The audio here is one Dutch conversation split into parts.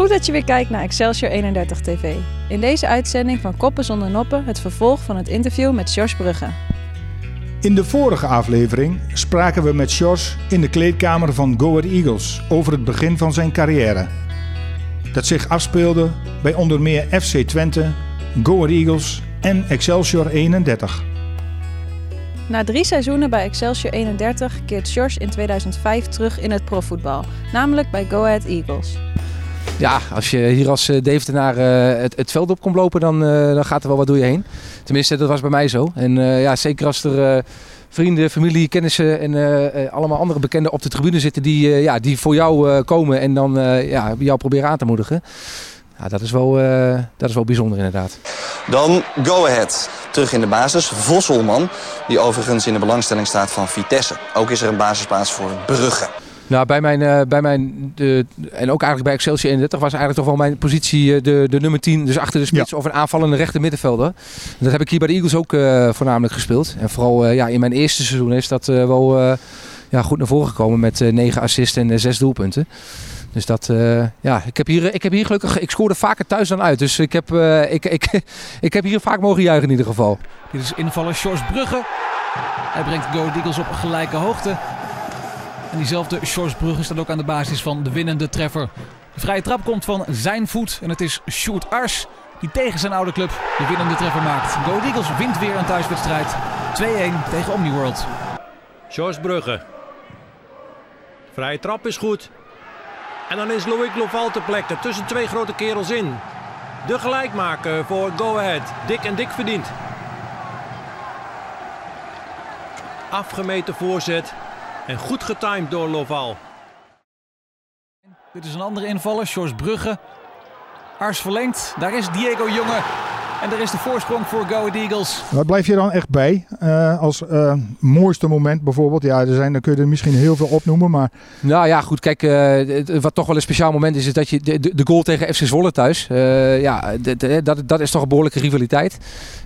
Goed dat je weer kijkt naar Excelsior 31 TV. In deze uitzending van Koppen zonder Noppen het vervolg van het interview met George Brugge. In de vorige aflevering spraken we met Sjors in de kleedkamer van Go Ahead Eagles over het begin van zijn carrière. Dat zich afspeelde bij onder meer FC Twente, Go Ahead Eagles en Excelsior 31. Na drie seizoenen bij Excelsior 31 keert George in 2005 terug in het profvoetbal, namelijk bij Go Ahead Eagles. Ja, als je hier als uh, Deventenaar uh, het, het, veld op komt lopen, dan, uh, dan gaat er wel wat door je heen. Tenminste, dat was bij mij zo. En ja, zeker als er vrienden, familie, kennissen en allemaal andere bekenden op de tribune zitten die, ja, die voor jou komen en dan ja, jou proberen aan te moedigen. Ja, dat, is wel, dat is wel bijzonder inderdaad. Dan Go Ahead. Terug in de basis. Vosselman, die overigens in de belangstelling staat van Vitesse. Ook is er een basisplaats voor Brugge. Nou, bij mijn, uh, bij mijn de, en ook eigenlijk bij Excelsior 31 was eigenlijk toch wel mijn positie uh, de, de nummer 10. Dus achter de spits ja. of een aanvallende rechter middenvelder. Dat heb ik hier bij de Eagles ook uh, voornamelijk gespeeld. En vooral ja, in mijn eerste seizoen is dat wel ja, goed naar voren gekomen met 9 assists en 6 doelpunten. Dus dat, uh, ja, ik heb, hier, ik heb hier gelukkig, ik scoorde vaker thuis dan uit. Dus ik heb, uh, ik, ik, ik heb hier vaak mogen juichen in ieder geval. Dit is invaller Sjors Brugge. Hij brengt Go Eagles op gelijke hoogte. En diezelfde Sjors Brugge staat ook aan de basis van de winnende treffer. De vrije trap komt van zijn voet en het is Sjoerd Ars die tegen zijn oude club de winnende treffer maakt. Go Eagles wint weer een thuiswedstrijd. 2-1 tegen Omniworld. Sjors Brugge. Vrije trap is goed. En dan is Loïc Loval ter plekke tussen twee grote kerels in. De gelijkmaker voor Go Ahead. Dik en dik verdiend. Afgemeten voorzet. En goed getimed door Loval. Dit is een andere invaller, Sjors Brugge. Ars verlengt. Daar is Diego Jonge. En er is de voorsprong voor Go Ahead Eagles. Wat blijf je dan echt bij uh, als uh, mooiste moment bijvoorbeeld? Ja, er zijn, dan kun je er misschien heel veel opnoemen, maar... Nou ja, goed. Kijk, uh, wat toch wel een speciaal moment is, is dat je de, de goal tegen FC Zwolle thuis. ja, dat, dat is toch een behoorlijke rivaliteit.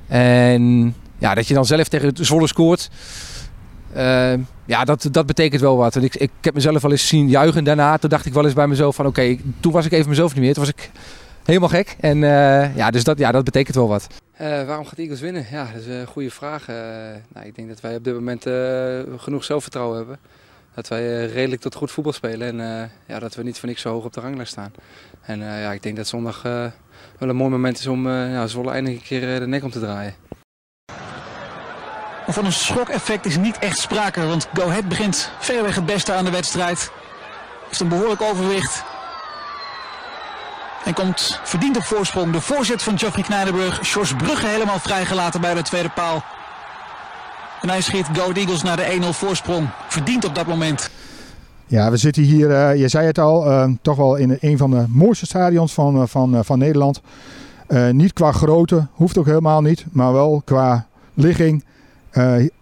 En ja, dat je dan zelf tegen Zwolle scoort... ja, dat, dat betekent wel wat. En ik, ik heb mezelf wel eens zien juichen daarna. Toen dacht ik wel eens bij mezelf van... Oké, toen was ik even mezelf niet meer. Toen was ik helemaal gek. En uh, ja, dus dat, ja, dat betekent wel wat. Uh, waarom gaat Eagles winnen? Ja, dat is een goede vraag. Uh, nou, ik denk dat wij op dit moment genoeg zelfvertrouwen hebben. Dat wij redelijk tot goed voetbal spelen en ja, dat we niet voor niks zo hoog op de ranglijst staan. En ja, ik denk dat zondag wel een mooi moment is om ja, Zwolle eindelijk een keer de nek om te draaien. Van een schokeffect is niet echt sprake, want Go Ahead begint verreweg het beste aan de wedstrijd. Heeft een behoorlijk overwicht. En komt verdiend op voorsprong. De voorzet van Geoffrey Knijdenburg. Sjors Brugge helemaal vrijgelaten bij de tweede paal. En hij schiet Go Eagles naar de 1-0 voorsprong. Verdient op dat moment. Ja, we zitten hier, uh, je zei het al, uh, toch wel in een van de mooiste stadions van, uh, van, van Nederland. niet qua grootte, hoeft ook helemaal niet, maar wel qua ligging.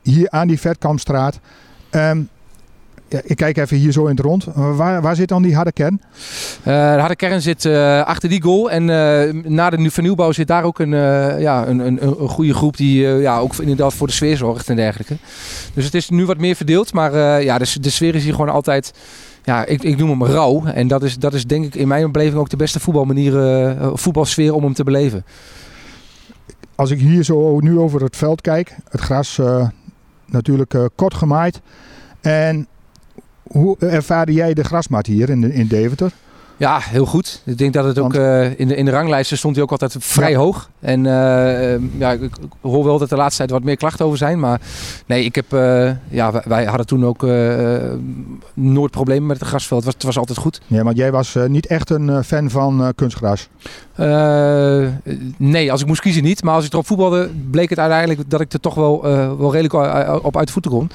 Hier aan die Vetkampstraat. Um, ja, ik kijk even hier zo in het rond. Waar, waar zit dan die harde kern? Uh, de harde kern zit uh, achter die goal. En na de vernieuwbouw zit daar ook een, ja, een, een, een goede groep die ja, ook inderdaad voor de sfeer zorgt en dergelijke. Dus het is nu wat meer verdeeld. Maar ja, de, de sfeer is hier gewoon altijd ja, ik, ik noem hem rauw. En dat is, dat is denk ik in mijn beleving ook de beste voetbalmanier, voetbalsfeer om hem te beleven. Als ik hier zo nu over het veld kijk, het gras uh, natuurlijk uh, kort gemaaid. En hoe ervaarde jij de grasmat hier in, in Deventer? Ja, heel goed. Ik denk dat het ook uh, in, de, in de ranglijsten stond hij ook altijd vrij ja. hoog. En uh, ja, ik, hoor wel dat er de laatste tijd wat meer klachten over zijn. Maar nee, ik heb, uh, ja, wij, wij, hadden toen ook nooit problemen met het grasveld. Het was, het was altijd goed. Ja, maar jij was niet echt een fan van kunstgras? nee, als ik moest kiezen niet. Maar als ik erop voetbalde, bleek het uiteindelijk dat ik er toch wel, wel redelijk op uit de voeten kon.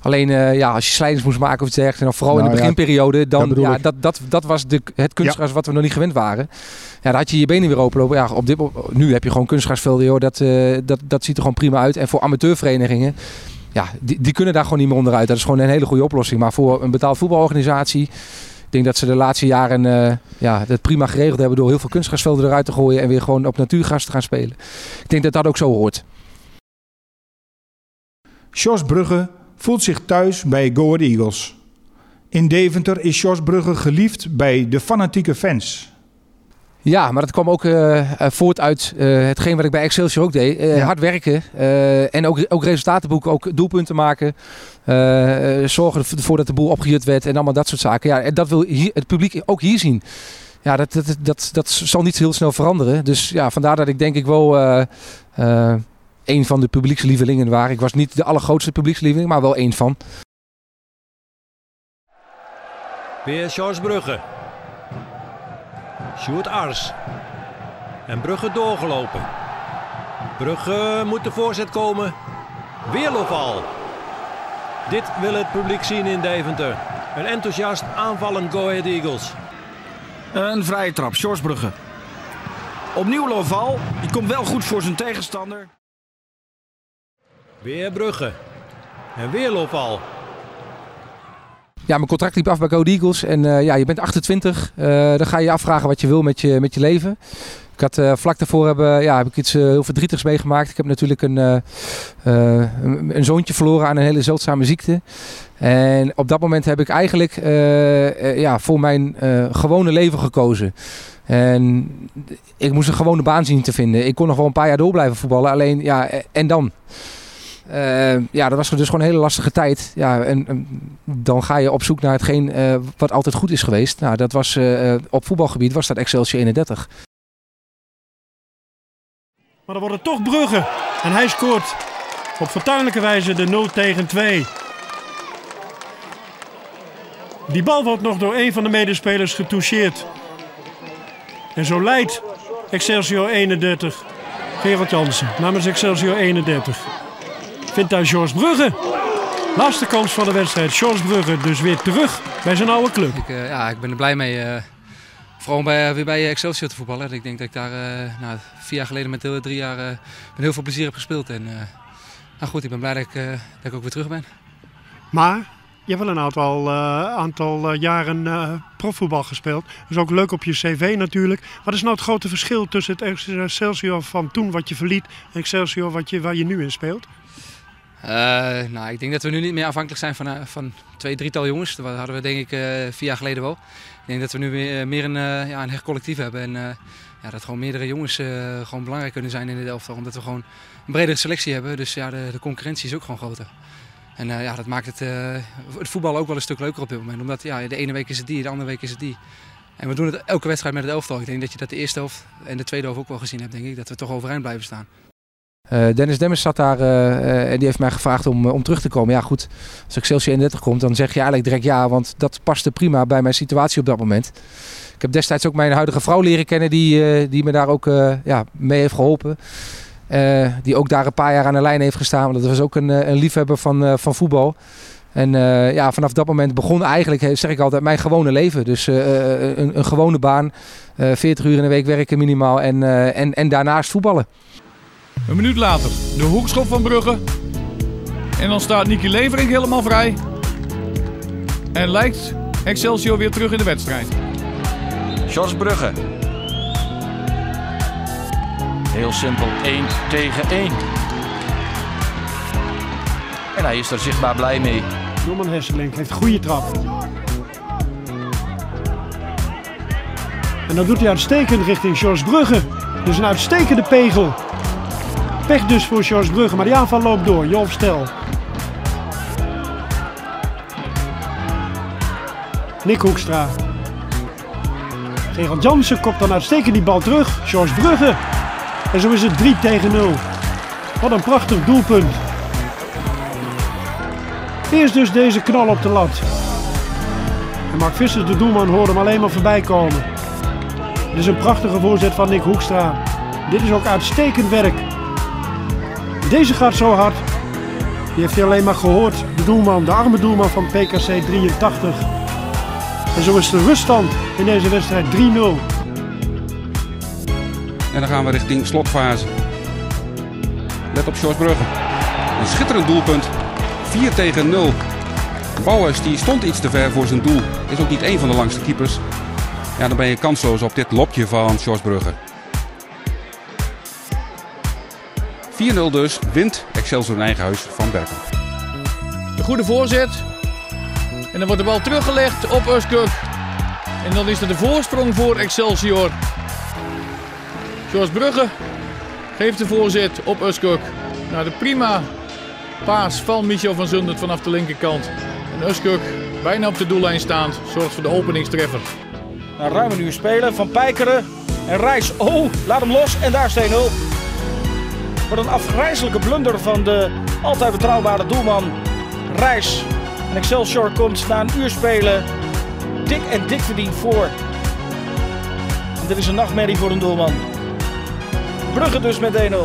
Alleen uh, ja, als je slijders moest maken of iets dergelijks, en vooral nou, in de beginperiode, dan ja, ja, dat, dat, dat was de, het kunstgras ja. wat we nog niet gewend waren. Ja, dan had je je benen weer openlopen. Ja, op dit, nu heb je gewoon kunstgrasvelden, joh, dat, uh, dat, dat ziet er gewoon prima uit. En voor amateurverenigingen, ja, die, die kunnen daar gewoon niet meer onderuit. Dat is gewoon een hele goede oplossing. Maar voor een betaald voetbalorganisatie, ik denk dat ze de laatste jaren uh, ja, dat prima geregeld hebben door heel veel kunstgrasvelden eruit te gooien en weer gewoon op natuurgas te gaan spelen. Ik denk dat dat ook zo hoort. Jos Brugge voelt zich thuis bij Go Ahead Eagles. In Deventer is Jos Brugge geliefd bij de fanatieke fans. Ja, maar dat kwam ook voort uit hetgeen wat ik bij Excelsior ook deed. Hard werken en ook, ook resultaten boeken, ook doelpunten maken. zorgen ervoor dat de boel opgejut werd en allemaal dat soort zaken. Ja, en dat wil hier, het publiek ook hier zien ja, dat, dat, dat, dat zal niet heel snel veranderen. Dus ja, vandaar dat ik denk ik wel een van de publiekslievelingen waar. Ik was niet de allergrootste publiekslieveling, maar wel één van. Weer Charles Brugge. Sjoerd Ars. En Brugge doorgelopen. Brugge moet de voorzet komen. Weer Loval. Dit wil het publiek zien in Deventer. Een enthousiast aanvallend Go Ahead Eagles. Een vrije trap, Sjorsbrugge. Opnieuw Loval. Die komt wel goed voor zijn tegenstander. Weer Brugge. En weer. Ja, mijn contract liep af bij Go Eagles. En uh, ja, je bent 28. Uh, dan ga je je afvragen wat je wil met je, met je leven. Ik had uh, vlak daarvoor hebben, ja, heb ik iets heel verdrietigs meegemaakt. Ik heb natuurlijk een, een, een, zoontje verloren aan een hele zeldzame ziekte. En op dat moment heb ik eigenlijk ja, voor mijn gewone leven gekozen. En ik moest een gewone baan zien te vinden. Ik kon nog wel een paar jaar door blijven voetballen. Alleen, ja, en dan? Uh, ja, dat was dus gewoon een hele lastige tijd. Ja, en, dan ga je op zoek naar hetgeen uh, wat altijd goed is geweest. Nou, dat was uh, op voetbalgebied was dat Excelsior 31. Maar wordt het toch Brugge. En hij scoort op fortuinlijke wijze de 0 tegen 2. Die bal wordt nog door een van de medespelers getoucheerd. En zo leidt Excelsior 31. Gerard Jansen namens Excelsior 31 vindt daar George Brugge. Laatste kans van de wedstrijd. George Brugge dus weer terug bij zijn oude club. Ik, uh, ja, ik ben er blij mee. Uh, vooral bij, weer bij Excelsior te voetballen. Ik denk dat ik daar uh, nou, vier jaar geleden met drie jaar met heel veel plezier heb gespeeld. En nou goed, ik ben blij dat ik, dat ik ook weer terug ben. Maar je hebt wel een aantal, aantal jaren profvoetbal gespeeld. Dat is ook leuk op je cv natuurlijk. Wat is nou het grote verschil tussen het Excelsior van toen wat je verliet en Excelsior wat je, waar je nu in speelt? Uh, nou, ik denk dat we nu niet meer afhankelijk zijn van, uh, van twee, drietal jongens. Dat hadden we denk ik uh, vier jaar geleden wel. Ik denk dat we nu meer, een, ja, een hecht collectief hebben. En ja, dat gewoon meerdere jongens gewoon belangrijk kunnen zijn in dit elftal. Omdat we gewoon een bredere selectie hebben. Dus ja, de, de concurrentie is ook gewoon groter. En ja, dat maakt het, het voetbal ook wel een stuk leuker op dit moment. Omdat ja, de ene week is het die, de andere week is het die. En we doen het elke wedstrijd met het elftal. Ik denk dat je dat de eerste helft en de tweede helft ook wel gezien hebt, denk ik. Dat we toch overeind blijven staan. Uh, Dennis Demmers zat daar uh, en die heeft mij gevraagd om, om terug te komen. Ja goed, als Excelsior 31 komt, dan zeg je eigenlijk direct ja, want dat paste prima bij mijn situatie op dat moment. Ik heb destijds ook mijn huidige vrouw leren kennen die, die me daar ook ja, mee heeft geholpen. die ook daar een paar jaar aan de lijn heeft gestaan, want dat was ook een, een liefhebber van, van voetbal. En ja, vanaf dat moment begon eigenlijk, zeg ik altijd, mijn gewone leven. Dus een, een, gewone baan, 40 uur in de week werken minimaal en, en, en daarnaast voetballen. Een minuut later de hoekschop van Brugge. En dan staat Nicky Levering helemaal vrij. En lijkt Excelsior weer terug in de wedstrijd. George Brugge. Heel simpel, 1 tegen 1. En hij is er zichtbaar blij mee. Norman Hesselink heeft een goede trap. En dan doet hij uitstekend richting George Brugge. Dus een uitstekende pegel. Pech dus voor George Brugge, maar die aanval loopt door. Joop Stel. Nick Hoekstra. Gerald Jansen kopt dan uitstekend die bal terug. George Brugge. En zo is het 3 tegen 0. Wat een prachtig doelpunt. Eerst dus deze knal op de lat. En Mark Vissers, de doelman, hoorde hem alleen maar voorbij komen. Dit is een prachtige voorzet van Nick Hoekstra. Dit is ook uitstekend werk. Deze gaat zo hard. Die heeft hij alleen maar gehoord. De doelman, de arme doelman van PKC 83. En zo is de ruststand in deze wedstrijd 3-0. En dan gaan we richting slotfase. Let op Brugge. Een schitterend doelpunt. 4 tegen 0. Bouwers die stond iets te ver voor zijn doel. Is ook niet één van de langste keepers. Ja, dan ben je kansloos op dit lopje van Brugge. 4-0 dus wint Excelsior in eigen huis van Berkel. Een goede voorzet. En dan wordt de bal teruggelegd op Uskuk. En dan is er de voorsprong voor Excelsior. George Brugge geeft de voorzet op Uskok. Naar de prima paas van Michel van Zundert vanaf de linkerkant. En Uskok, bijna op de doellijn staand, zorgt voor de openingstreffer. Na ruim een uur spelen van Pijkeren en Reis. Oh, laat hem los en daar is 2-0. Wat een afgrijzelijke blunder van de altijd betrouwbare doelman Reis. En Excelsior komt na een uur spelen dik en dik verdiend voor. Dit is een nachtmerrie voor een doelman. Brugge dus met 1-0.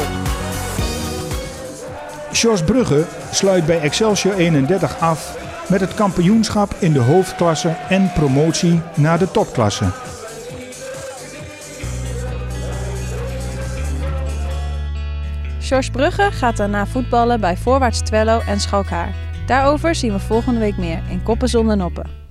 Sjors Brugge sluit bij Excelsior 31 af met het kampioenschap in de hoofdklasse en promotie naar de topklasse. Sjors Brugge gaat daarna voetballen bij Voorwaarts Twello en Schalkhaar. Daarover zien we volgende week meer in Koppen zonder Noppen.